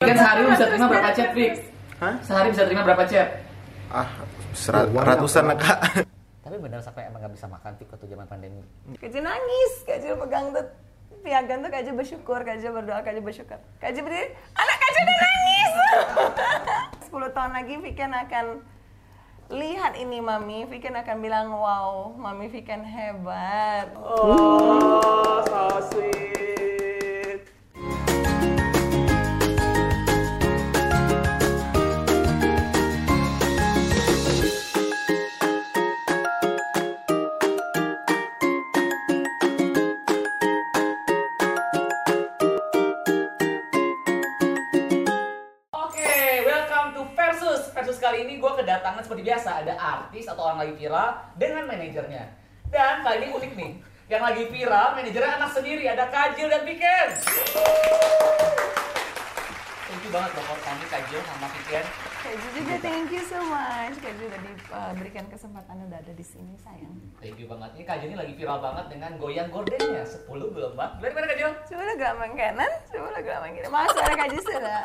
Kan sehari bisa terima berapa chat, Fix? Hah? Sehari bisa terima berapa chat? Ah, serat, ratusan lah kak. Tapi benar sampai emang gak bisa makan Fik waktu zaman pandemi. Kajil nangis, Kajil pegang tuh piagam tuh Kajil bersyukur, Kajil berdoa, Kajil bersyukur. Kajil berdiri, anak Kajil udah nangis. 10 tahun lagi Viken akan lihat ini Mami, Viken akan bilang wow, Mami Viken hebat. Oh, so sweet. Kali ini gue kedatangan seperti biasa ada artis atau orang lagi viral dengan manajernya. Dan kali ini unik nih, yang lagi viral manajernya anak sendiri ada Kajil dan Piken. Thank you banget for kami Kajil sama Piken. Kajil juga thank you so much. Kajil udah diberikan kesempatan udah ada di sini sayang. Thank you banget. Ini Kajil ini lagi viral banget dengan goyang gordennya 10 gelombang. Gimana gimana Kajil? Coba lo gelombang kanan, coba lo gelombang kiri. Mas, ada Kajil sudah.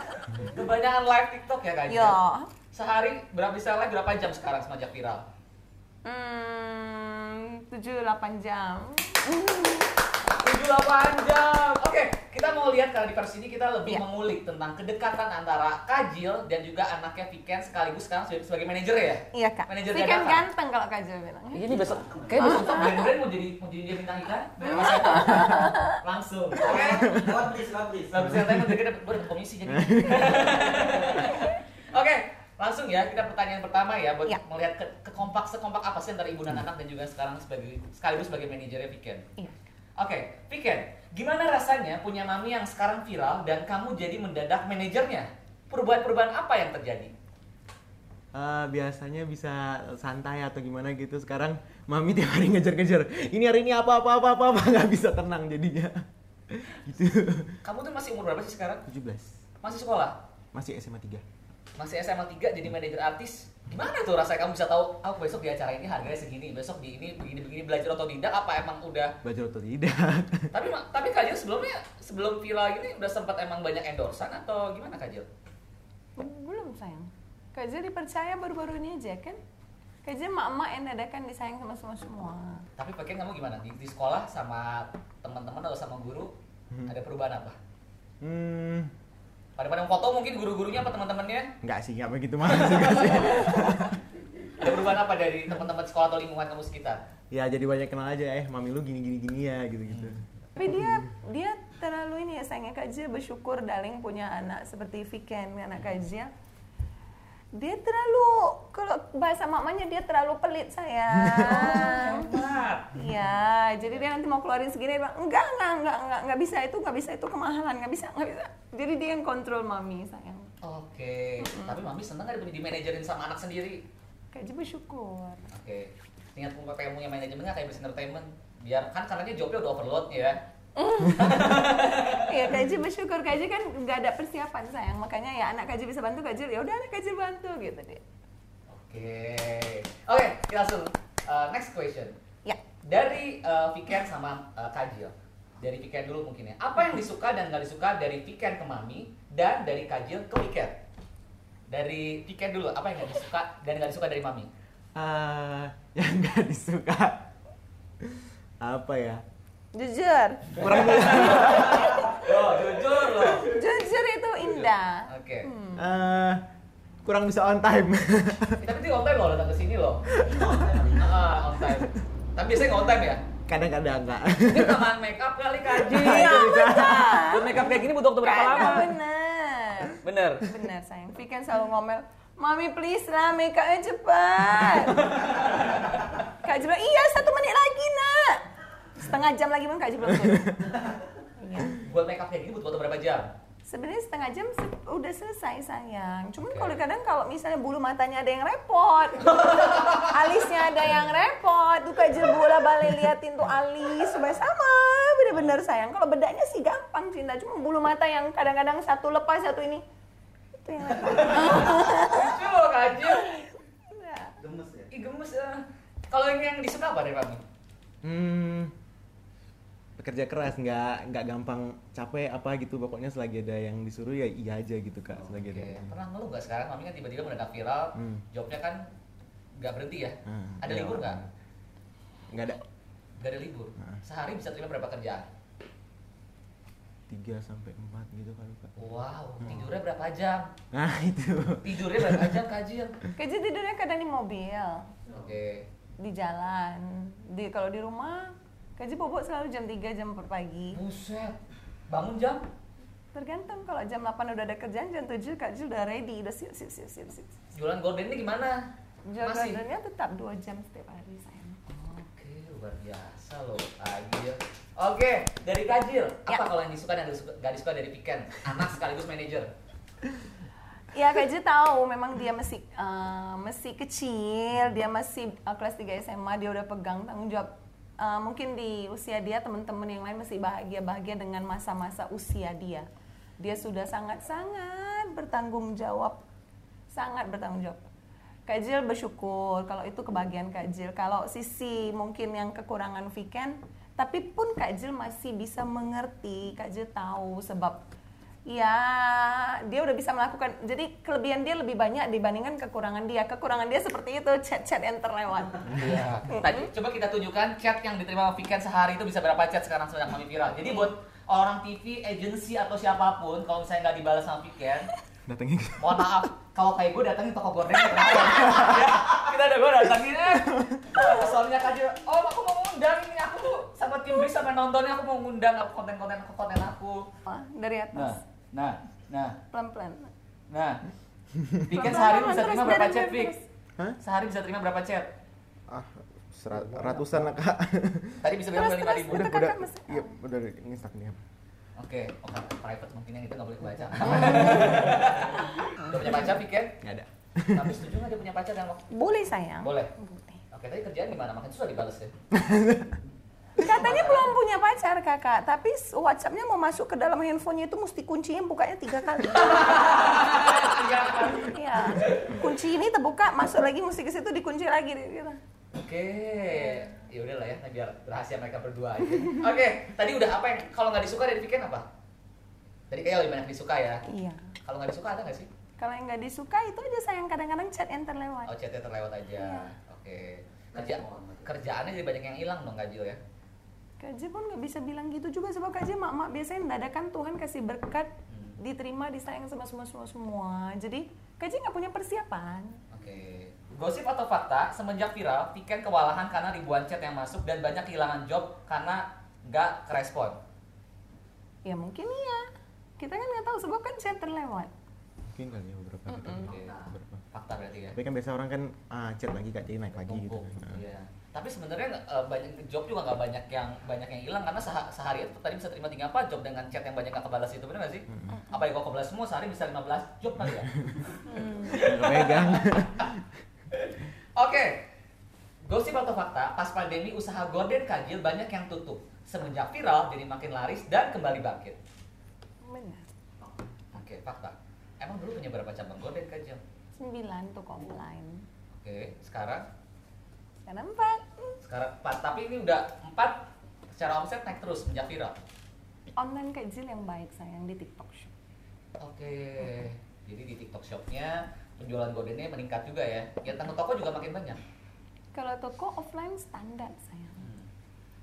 Kebanyakan live TikTok ya Kajil. Yo. Sehari berapa bisa live berapa jam sekarang semenjak viral? Hmm, 7-8 jam. 78 jam. Oke, kita mau lihat karena di versi ini kita lebih Iya. mengulik tentang kedekatan antara Kajil dan juga anaknya Viken sekaligus sekarang sebagai, sebagai manajer ya. Iya kak. Manajer kan dadakan. ganteng kalau Kajil bilang. Ini besok, kayak besok Beneran mau jadi mau jadi dia bintang iklan? Langsung. Oke. Lewat please, lewat please. Gak bisa saya mereka dapat dapat komisi jadi. Oke, langsung ya kita pertanyaan pertama ya buat Ya. melihat ke, kekompak sekompak apa sih antara ibu dan anak dan juga sekarang sebagai sekaligus sebagai manajernya Viken. Iya. Oke, Viken, gimana rasanya punya mami yang sekarang viral dan kamu jadi mendadak manajernya? Perubahan-perubahan apa yang terjadi? Eh, biasanya bisa santai atau gimana gitu. Sekarang mami tiap hari ngejar-ngejar. Ini hari ini apa apa apa apa apa nggak bisa tenang jadinya. gitu. Kamu tuh masih umur berapa sih sekarang? 17. Masih sekolah? Masih SMA 3. Masih SMA 3 jadi manajer artis? Gimana tuh rasanya kamu bisa tahu, aku besok di acara ini harganya segini, besok di ini begini-begini belajar otodidak apa emang udah Belajar atau tidak? tapi tapi Kajil sebelumnya sebelum viral ini udah sempat emang banyak endorsan atau gimana Kajil? Belum sayang. Kajil dipercaya baru-baru ini aja kan? Kajil mak-mak yang dadakan disayang sama semua semua. Tapi pengen kamu gimana di, di sekolah sama teman-teman atau sama guru ada perubahan apa? Hmm, Pada pada foto mungkin guru-gurunya apa teman-temannya nggak sih, nggak begitu sih. ada perubahan apa dari teman-teman sekolah atau lingkungan kamu sekitar? Ya jadi banyak kenal aja eh mami lu gini gini gini ya gitu gitu. Tapi dia dia terlalu ini ya sayangnya Kajil bersyukur Daling punya anak seperti Viken anak Kajil. Dia terlalu kalau bahasa mamanya dia terlalu pelit sayang. Iya, jadi dia nanti mau keluarin segini, dia bilang, enggak, enggak, enggak, enggak, enggak bisa itu, enggak bisa itu kemahalan, enggak bisa, enggak bisa. Jadi dia yang kontrol mami sayang. Oke, tapi mami seneng gak di manajerin sama anak sendiri? Kayak bersyukur. Oke, ingat punya kayak punya manajemen nggak kayak bisnis entertainment? Biar kan karena dia jobnya udah overload ya. Iya, Kaji bersyukur. Kaji kan nggak ada persiapan sayang, makanya ya anak Kaji bisa bantu Kaji, ya udah anak Kaji bantu gitu deh. Oke, oke, kita langsung uh, next question. Ya, Dari uh, Viken sama uh, Kajil, dari Viken dulu mungkin ya. Apa yang disuka dan nggak disuka dari Viken ke Mami dan dari Kajil ke Viken? Dari Viken dulu, apa yang nggak disuka dan nggak disuka dari Mami? Ah, yang nggak disuka apa ya? Jujur. Kurang Loh, jujur loh. Jujur itu indah. Oke. eh kurang bisa on time. Tapi dia on time loh datang ke sini loh. Ah, on time. Tapi biasanya nggak on time ya? Kadang-kadang enggak. Dia tambahan make up kali Kajil. Iya, benar. Buat make up kayak gini butuh waktu berapa lama? benar. Bener. Benar sayang. Viken selalu ngomel, Mami please lah make upnya cepat. Kak bilang, iya satu menit lagi nak. Setengah jam lagi pun Kak Ji belum. Iya. Buat make up kayak gini butuh waktu berapa jam? Sebenarnya setengah jam se- udah selesai sayang. Cuman Oke. kalau kadang kalau misalnya bulu matanya ada yang repot, alisnya ada yang repot, tuh Ji bola balik liatin tuh alis supaya sama bener-bener sayang. Kalau bedanya sih gampang cinta, cuma bulu mata yang kadang-kadang satu lepas satu ini itu yang. Lucu loh Kajil. Iya. Gemes ya. Ih gemes ya. Kalau yang, yang disuka apa dari Mami? Hmm, kerja keras nggak nggak gampang capek apa gitu pokoknya selagi ada yang disuruh ya iya aja gitu kak selagi Oke, ada pernah ngeluh nggak sekarang? Mami kan tiba-tiba mendadak viral, Hmm. jobnya kan nggak berhenti ya? Hmm, ada iya. libur nggak? nggak ada Nggak ada libur. Hmm. Sehari bisa terima berapa kerjaan? tiga sampai empat gitu kali kak Wow, Hmm. tidurnya berapa jam? nah itu Tidurnya berapa jam kajil? Kerja tidurnya kadang di mobil, Oke. di jalan. Di kalau di rumah, kerja bobok selalu jam 3 jam per pagi. Buset. Bangun jam? Tergantung kalau jam 8 udah ada kerjaan, jam 7 Kak Jul udah ready, udah siap siap siap siap. siap. Jualan gorden ini gimana? Jual Masih? gardennya tetap 2 jam setiap hari sayang. Oke, luar biasa loh, Kajil. Oke, dari Kajil, apa Ya. kalau yang disuka dan nggak disuka dari Piken? Anak sekaligus manajer. Ya Kak tahu memang dia masih eh, masih kecil, dia masih eh, kelas 3 SMA, dia udah pegang tanggung jawab. Eh, mungkin di usia dia teman-teman yang lain masih bahagia-bahagia dengan masa-masa usia dia. Dia sudah sangat-sangat bertanggung jawab, sangat bertanggung jawab. Kak Jil bersyukur kalau itu kebahagiaan Kak Jil. Kalau sisi mungkin yang kekurangan weekend, tapi pun Kak Jil masih bisa mengerti, Kak Jil tahu sebab ya dia udah bisa melakukan. Jadi kelebihan dia lebih banyak dibandingkan kekurangan dia. Kekurangan dia seperti itu chat-chat yang terlewat. Iya. Tadi coba kita tunjukkan chat yang diterima Piken sehari itu bisa berapa chat sekarang sejak kami viral. Jadi buat orang TV, agensi atau siapa pun, kalau misalnya nggak dibalas sama Piken, datangnya mohon maaf kalau kayak gue datangin toko gorden ya, kita ada gue datangin eh soalnya kaji oh aku mau ngundang ini aku tuh sama tim Bris sama nontonnya aku mau ngundang aku konten-konten aku konten aku Wah, Dari nah atas, nah nah pelan-pelan. nah Piken sehari bisa terima berapa chat. Pik? Hah? sehari bisa terima berapa chat ah serat- ratusan lah kak tadi bisa bilang lima ribu udah udah iya udah di Instagram Oke, oke, private mungkin yang itu nggak boleh kebaca. Udah punya pacar, Piken? nggak ada Tapi setuju nggak dia punya pacar dan waktu? Boleh sayang. Boleh. Boleh. Oke, tadi kerjaan gimana? Makin susah dibales ya? Katanya belum punya pacar kakak, tapi WhatsAppnya mau masuk ke dalam handphonenya itu mesti kuncinya bukanya tiga kali. Iya, kunci ini terbuka, masuk lagi mesti ke situ dikunci lagi. Gitu. Oke, ya udah lah ya, biar rahasia mereka berdua aja. Oke, tadi udah apa yang kalau nggak disuka dari Piken apa? Tadi kayak lebih banyak disuka ya. Iya. Kalau nggak disuka ada nggak sih? Kalau yang nggak disuka itu aja sayang kadang-kadang chat yang terlewat. Oh, chatnya terlewat aja. Iya. Oke. Kerja kerjaannya jadi banyak yang hilang dong Kajil ya. Kaji pun nggak bisa bilang gitu juga sebab kaji mak-mak biasanya dadakan Tuhan kasih berkat Hmm. diterima disayang sama semua semua semua. Jadi kaji nggak punya persiapan. Oke. Gosip atau fakta, semenjak viral, Piken kewalahan karena ribuan chat yang masuk dan banyak kehilangan job karena nggak kerespon. Ya mungkin iya. Kita kan nggak tahu sebab kan chat terlewat. mungkin kali ya beberapa gitu Oke. beberapa Fakta berarti ya. tapi kan biasa orang kan ah, chat lagi kak jadi naik lagi gitu Tumpuk, Nah. Iya. Tapi sebenarnya eh, banyak job juga nggak banyak yang banyak yang hilang karena seha- sehari itu tadi bisa terima tiga empat job dengan chat yang banyak nggak kebalas itu benar nggak sih? Apa ya kalau kebalas semua sehari bisa 15 job kali ya? Pegang Oke. Gosip atau fakta, pas pandemi usaha gorden kajil banyak yang tutup. Semenjak viral jadi makin laris dan kembali bangkit. Benar. Oke, fakta. Emang dulu punya berapa cabang gorden kajil? Sembilan tuh offline. Oke, sekarang Sekarang empat. sekarang empat. Tapi ini udah empat secara omset naik terus sejak viral. Online kecil yang baik sayang di TikTok Shop. Oke, jadi di TikTok Shopnya penjualan gordennya meningkat juga ya. Ya tanggung toko juga makin banyak. Kalau toko offline standar sayang. Hmm.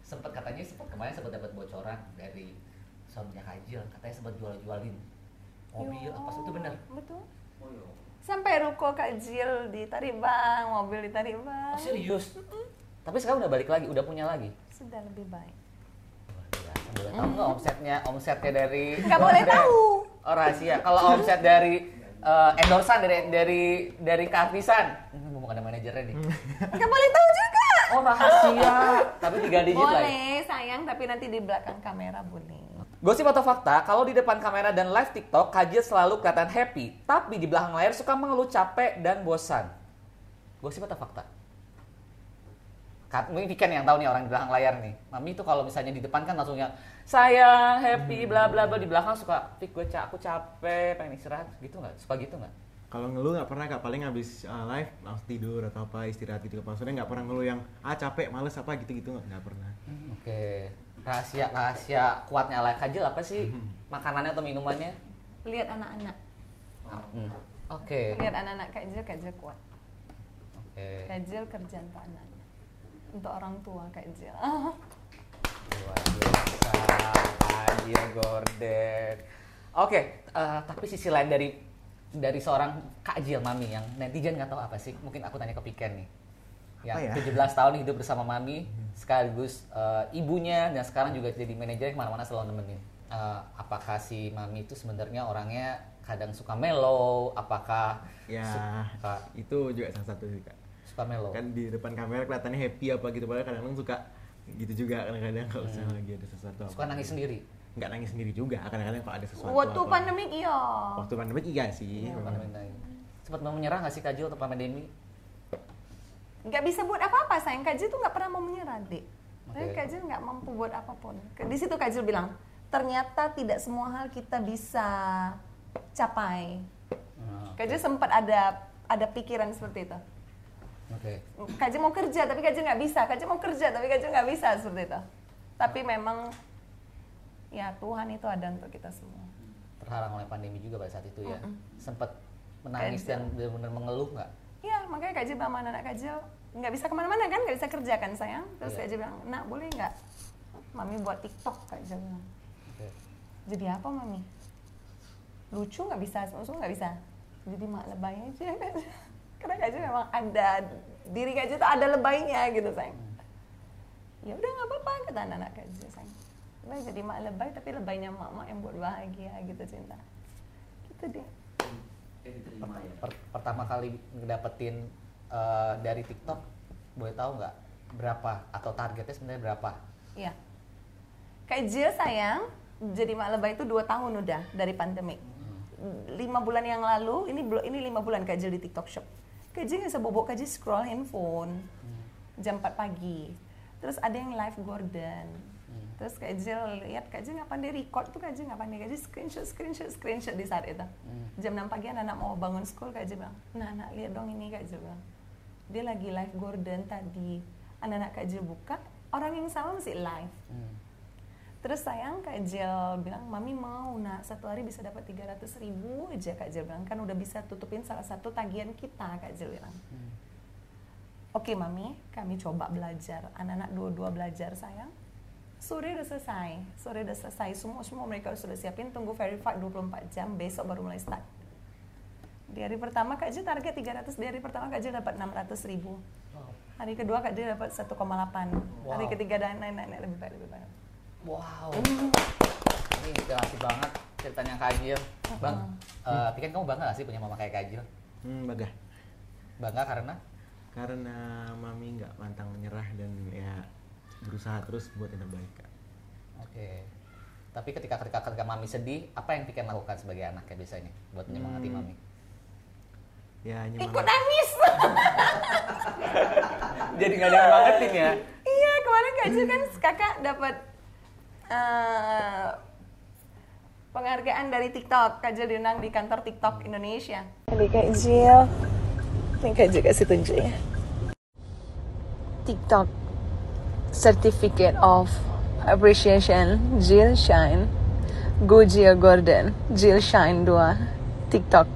Sempet katanya sempat kemarin sempat dapat bocoran dari suaminya Kajil, katanya sempat jual-jualin mobil Yo, apa itu benar? Betul. Sampai ruko Kak Jil ditarik bang, mobil ditarik bang. Oh, serius? Tapi sekarang udah balik lagi, udah punya lagi. Sudah lebih baik. Boleh tahu nggak omsetnya omsetnya dari Nggak boleh tahu. Oh rahasia. Kalau omset dari eh, endorsan dari dari dari Kartisan, hmm, ada manajernya nih. Nggak boleh tahu juga. Oh rahasia. Tapi tiga digit lah. ya. Boleh sayang, tapi nanti di belakang kamera boleh. Gosip atau fakta, kalau di depan kamera dan live TikTok, Kajil selalu kelihatan happy, tapi di belakang layar suka mengeluh capek dan bosan. Gosip atau fakta? Kat- Mungkin Viken yang tahu nih orang di belakang layar nih. Mami itu kalau misalnya di depan kan langsung yang saya happy bla bla bla di belakang suka Pik gue ca- aku capek pengen istirahat gitu nggak? Suka gitu nggak? kalau ngeluh nggak pernah kak paling habis uh, live langsung tidur atau apa istirahat gitu maksudnya nggak pernah ngeluh yang ah capek males apa gitu gitu nggak pernah Oke. Rahasia rahasia kuatnya ala Kajil apa sih? Makanannya atau minumannya? lihat anak-anak Hmm. Oke. lihat anak-anak kajil kajil kuat Oke. kajil kerja untuk anaknya untuk orang tua kajil Luar biasa, Kajil Gordon. Oke, eh, tapi sisi lain dari dari seorang Kak Jil Mami yang netizen nggak tahu apa sih? Mungkin aku tanya ke Piken nih. Yang Apa ya? 17 tahun hidup bersama Mami, sekaligus eh, ibunya dan sekarang juga jadi manajer ke mana-mana selalu nemenin. Eh, apakah si Mami itu sebenarnya orangnya kadang suka mellow? Apakah Ya, suka, itu juga salah satu sih kak. suka mellow? Kan di depan kamera kelihatannya happy apa gitu, padahal kadang-kadang suka gitu juga kadang-kadang kalau misalnya lagi ada sesuatu. apa. Suka nangis sendiri? Nggak nangis sendiri juga, kadang-kadang kalau ada sesuatu. waktu apa. pandemik iya Waktu pandemik iya sih. Pandemi nangis. Sempat mau menyerah nggak sih Kajil untuk pandemi? Nggak bisa buat apa-apa sayang kajil tuh nggak pernah mau menyerah dek okay. kajil nggak mampu buat apa pun di situ kajil bilang ternyata tidak semua hal kita bisa capai Hmm, kajil sempat ada ada pikiran seperti itu Oke. Kaji mau kerja tapi Kaji nggak bisa, Kaji mau kerja tapi Kaji nggak bisa seperti itu. Tapi memang ya Tuhan itu ada untuk kita semua. terhalang oleh pandemi juga pada saat itu ya. Sempat menangis Kayak dan benar-benar mengeluh nggak? Ya makanya Kaji sama anak Kaji nggak bisa ke mana-mana kan, nggak bisa kerja kan sayang. Terus Iya. Kaji bilang, nak boleh nggak? Mami buat TikTok Kaji bilang. Oke. Jadi apa Mami? Lucu nggak bisa, semua nggak bisa. Jadi mak lebay aja kan. Karena Kaji memang ada diri Kaji tuh ada lebaynya gitu sayang. ya udah nggak apa-apa kata anak-anak kerja sayang Udah jadi mak lebay tapi lebaynya mak-mak yang buat bahagia gitu cinta gitu deh Per- pertama kali ngedapetin eh, dari TikTok, boleh tahu nggak berapa atau targetnya sebenarnya berapa? iya. Kak Jill sayang jadi mak lebay itu dua tahun udah dari pandemik lima bulan yang lalu ini belum ini lima bulan Kak Jill di TikTok Shop. Kak Jill nggak bisa bobok Kak Jill scroll handphone jam 4 pagi. Terus ada yang live Gordon terus Kak Jill lihat Kak Jill nggak pandai record tuh Kak Jill nggak pandai Kak Jill screenshot screenshot screenshot di saat itu jam 6 pagi anak-anak mau bangun school Kak Jill bilang nah anak lihat dong ini Kak Jill bilang dia lagi live Gordon tadi anak-anak Kak Jill buka orang yang sama masih live Hmm. Terus sayang Kak Jel bilang, Mami mau nak satu hari bisa dapat 300 ribu aja Kak Jel bilang. Kan udah bisa tutupin salah satu tagihan kita Kak Jel bilang. Oke Mami, kami coba belajar. Anak-anak dua-dua belajar sayang. Sore udah selesai, sore udah selesai. Semua semua mereka sudah siapin, tunggu verified 24 jam, besok baru mulai start. Di hari pertama Kak Jel target 300, di hari pertama Kak Jel dapat 600 ribu. Hari kedua Kak Jel dapat 1,8. Hari Wow. ketiga dan naik-naik lebih baik, lebih baik. Wow. Ini inspirasi banget ceritanya Kajil. Bang, eh Piken kamu bangga gak sih punya mama kayak Kajil? Hmm, baga. Bangga karena? Karena mami nggak pantang menyerah dan ya berusaha terus buat yang terbaik kak. Oke. Tapi ketika ketika ketika mami sedih, apa yang Piken lakukan sebagai anak ya biasanya buat menyemangati Hmm. mami? Ya Ikut nyemangat. nangis! Jadi nggak ada yang bangetin ya? iya, kemarin Kak Jil kan kakak dapat eh, penghargaan dari TikTok. Kak Jil diundang di kantor TikTok Indonesia. Jadi Kak Jil, ini Kak Jil kasih tunjuk ya. TikTok Certificate of Appreciation Jill Shine Go Jill Gordon Jill Shine 2 TikTok.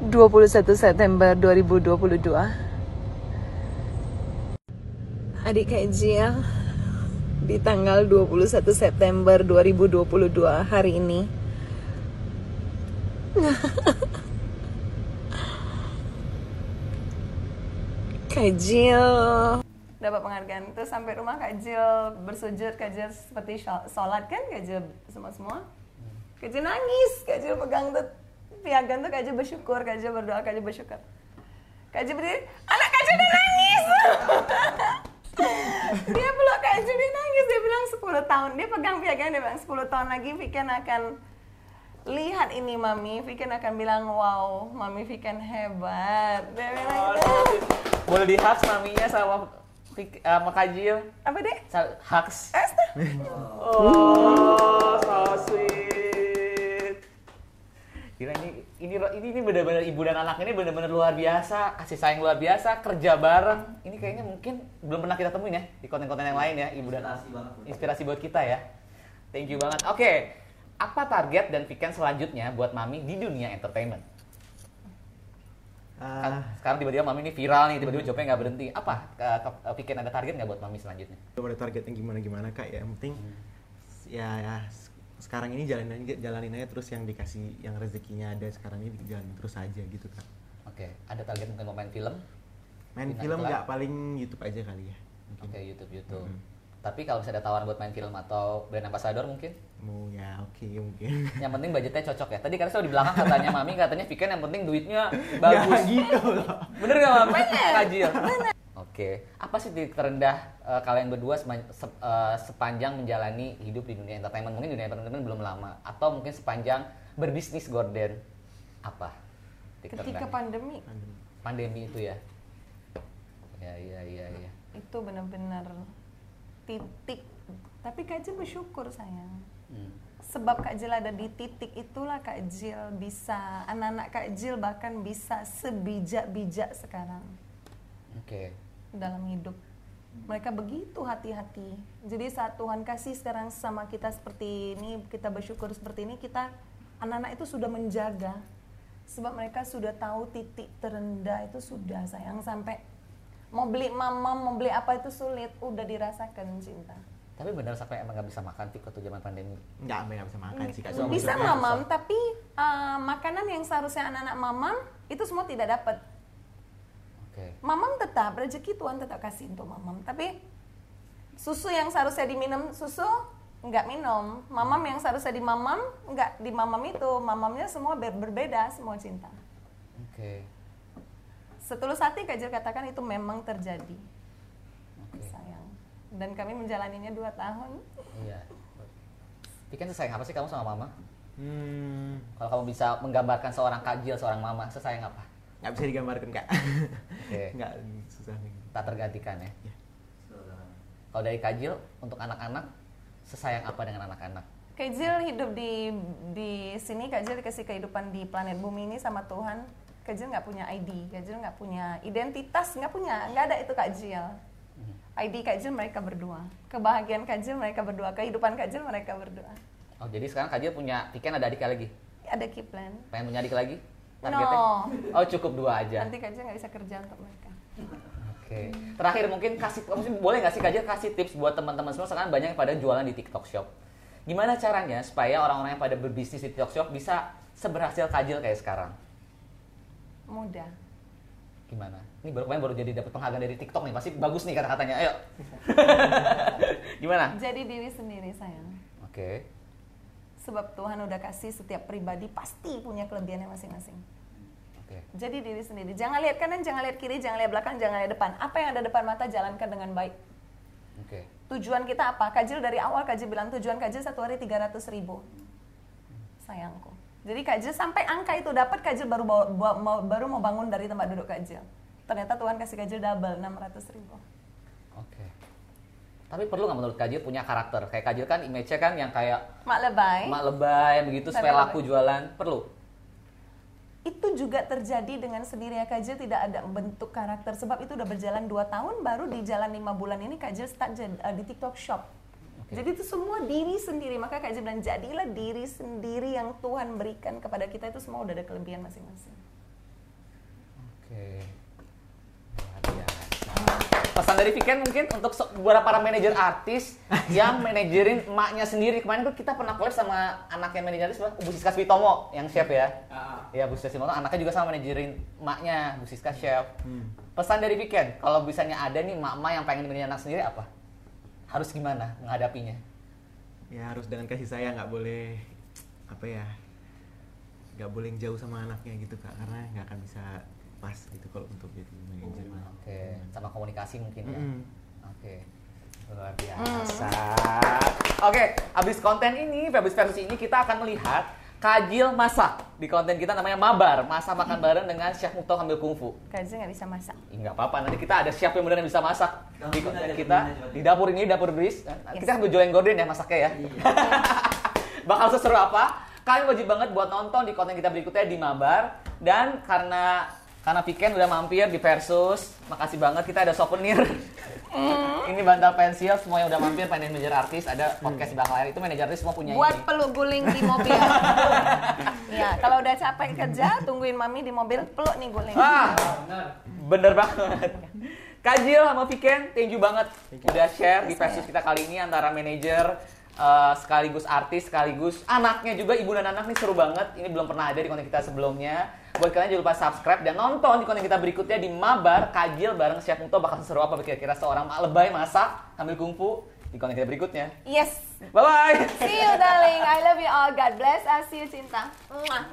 21 September 2022 Adik Kak Jill di tanggal 21 September 2022 hari ini. Kak Jill dapat penghargaan itu sampai rumah Kak Jill bersujud Kak Jill seperti shol- sholat kan Kak Jill semua semua Kak Jill nangis Kak Jill pegang tuh piagam tuh Kak Jill bersyukur Kak Jill berdoa Kak Jill bersyukur Kak Jill berdiri anak Kak Jill udah nangis dia peluk Kak Jill dia nangis dia bilang 10 tahun dia pegang piagam dia bilang 10 tahun lagi Viken akan lihat ini mami Viken akan bilang wow mami Viken hebat dia bilang gitu. Boleh di hugs maminya sama Pik- sama Kajil? apa deh. Asta. Oh, so sweet. Gila ini ini ini, ini benar-benar ibu dan anak ini benar-benar luar biasa, kasih sayang luar biasa, kerja bareng. Ini kayaknya mungkin belum pernah kita temuin ya di konten-konten yang lain ya, ibu dan anak. Inspirasi banget, Bu. Inspirasi buat kita ya. Thank you banget. Oke, apa target dan pikiran selanjutnya buat Mami di dunia entertainment? Kan Ah, sekarang tiba-tiba Mami ini viral nih, tiba-tiba jawabnya nggak berhenti. Apa? Pikiran ada target nggak buat Mami selanjutnya? belum ada targetnya gimana gimana kak ya yang penting ya, ya s- sekarang ini jalanin aja jalanin aja terus yang dikasih yang rezekinya ada sekarang ini jalanin terus aja gitu kak Oke, ada target mungkin mau main film? main Bintang film nggak paling YouTube aja kali ya Oke, YouTube, YouTube. Mhm. Tapi kalau misalnya ada tawaran buat main film atau brand ambassador mungkin? mau ya oke mungkin Yang penting budgetnya cocok ya. Tadi karena saya di belakang katanya Mami katanya Viken yang penting duitnya Nggak bagus. gitu loh Bener gak Mami? Kajil. Oke. Apa sih titik terendah eh, kalian berdua se- eh, sepanjang menjalani hidup di dunia entertainment? Mungkin dunia entertainment belum lama. Atau mungkin sepanjang berbisnis Gordon. Apa? titik Ketika terendahnya? pandemi pandemi itu ya. Ya, iya, iya, iya. itu benar-benar titik. Tapi Kak Jil bersyukur sayang. Hmm. Sebab Kak Jil ada di titik itulah Kak Jil bisa, anak-anak Kak Jil bahkan bisa sebijak-bijak sekarang Oke. dalam hidup. Mereka begitu hati-hati. Jadi saat Tuhan kasih sekarang sama kita seperti ini, kita bersyukur seperti ini, kita anak-anak itu sudah menjaga. Sebab mereka sudah tahu titik terendah itu sudah sayang sampai mau beli mama, mau beli apa itu sulit, udah dirasakan cinta. Tapi benar sampai emang nggak bisa makan Tik waktu zaman pandemi. nggak nggak bisa makan sih kak Bisa Bisa mamam, tapi uh, makanan yang seharusnya anak-anak mamam itu semua tidak dapat. Oke. Mamam tetap rezeki Tuhan tetap kasih untuk mamam, tapi susu yang seharusnya diminum susu nggak minum. Mamam yang seharusnya di mamam nggak di mamam itu. Mamamnya semua ber- berbeda, semua cinta. Oke. Setulus hati Kak Jil katakan itu memang terjadi. Oke. Sayang. Dan kami menjalaninya dua tahun. Iya. Piken sesayang apa sih kamu sama mama? hmm, Kalau kamu bisa menggambarkan seorang kajil, seorang mama, sesayang apa? nggak bisa digambarkan kak Oke. nggak susah nih Tak tergantikan ya. Ya. Kalau dari kajil untuk anak-anak, sesayang apa dengan anak-anak? Kak Jil hidup di di sini Kak Jil dikasih kehidupan di planet bumi ini sama Tuhan. Kak Jil nggak punya ID, Kak Jil nggak punya identitas, nggak punya, nggak ada itu Kak Jil. ID Kak Jil mereka berdua, kebahagiaan Kak Jil mereka berdua, kehidupan Kak Jil mereka berdua. Oh jadi sekarang kajil punya, Piken ada adik lagi? Ada Kiplan. Pengen punya adik lagi? No. Oh cukup dua aja. Nanti Kak Jil nggak bisa kerja untuk mereka. Oke. Terakhir mungkin kasih, boleh nggak sih kajil kasih tips buat teman-teman semua sekarang banyak yang pada jualan di TikTok Shop. Gimana caranya supaya orang-orang yang pada berbisnis di TikTok Shop bisa seberhasil kajil kayak sekarang? Mudah. Gimana? Ini baru kemarin baru jadi dapat penghargaan dari TikTok nih, pasti bagus nih kata-katanya. Ayo. Gimana? Jadi diri sendiri sayang. Oke. Sebab Tuhan udah kasih setiap pribadi pasti punya kelebihannya masing-masing. Oke. Jadi diri sendiri. Jangan lihat kanan, jangan lihat kiri, jangan lihat belakang, jangan lihat depan. Apa yang ada depan mata jalankan dengan baik. Oke. Tujuan kita apa? Kajil dari awal Kajil bilang tujuan Kajil satu hari 300 ribu. Sayangku. Jadi Kajil sampai angka itu dapat Kajil baru bawa- bawa- mau, baru mau bangun dari tempat duduk Kajil. Ternyata Tuhan kasih Kajil double 600 ribu. Oke. Tapi perlu nggak menurut Kajil punya karakter? Kayak Kajil kan image-nya kan yang kayak Mak lebay. mak lebay begitu supaya laku jualan. Perlu. itu juga terjadi dengan sendirinya Kajil tidak ada bentuk karakter sebab itu udah berjalan 2 tahun baru di jalan lima bulan ini Kajil start uh, di TikTok Shop. Oke. Jadi itu semua diri sendiri maka Kajil bilang jadilah diri sendiri yang Tuhan berikan kepada kita itu semua udah ada kelebihan masing-masing. Oke. Biasa. Pesan dari Viken mungkin untuk buat para manajer artis yang manajerin emaknya sendiri. Kemarin tuh kita pernah collab sama anaknya manajer artis, siapa? Bu Siska Switomo yang chef ya. Ya Bu Siska Switomo anaknya juga sama manajerin emaknya Bu Siska chef. Pesan dari Viken, kalau misalnya ada nih emak-emak yang pengen manajer anak sendiri apa? Harus gimana menghadapinya? ya harus dengan kasih sayang nggak boleh apa ya nggak boleh jauh sama anaknya gitu kak karena nggak akan bisa pas gitu kalau untuk jadi manajer Oke, sama komunikasi mungkin ya. Mm-mm. Oke. Luar biasa. Oke, habis konten ini, habis versi ini kita akan melihat Kajil masak di konten kita namanya Mabar, masak makan bareng dengan Chef Mukto ambil kungfu. Kajil nggak bisa masak. Nggak apa-apa, nanti kita ada chef yang beneran bisa masak di konten kita di dapur ini, dapur Bris. Kita Yes. ambil jualin gorden ya masaknya ya. Iya. Bakal seseru apa? kalian wajib banget buat nonton di konten kita berikutnya di Mabar. Dan karena karena Piken udah mampir di Versus, makasih banget kita ada souvenir. Ini bantal pensil, semuanya udah mampir, pengen manajer artis, ada podcast di belakang layar itu manajer artis semua punya Buat ini. peluk guling di mobil. ya, kalau udah capek kerja, tungguin mami di mobil, peluk nih guling. Ah, bener banget. Kajil sama Viken, thank you banget udah share di versus kita kali ini antara manajer eh, sekaligus artis sekaligus anaknya juga ibu dan anak nih seru banget. Ini belum pernah ada di konten kita sebelumnya. Buat kalian jangan lupa subscribe dan nonton di konten kita berikutnya di Mabar Kajil bareng Chef Muto bakal seru apa kira-kira seorang mak lebay masak sambil kungfu di konten kita berikutnya. Yes. Bye bye. See you darling. I love you all. God bless. I'll see you cinta. Mwah.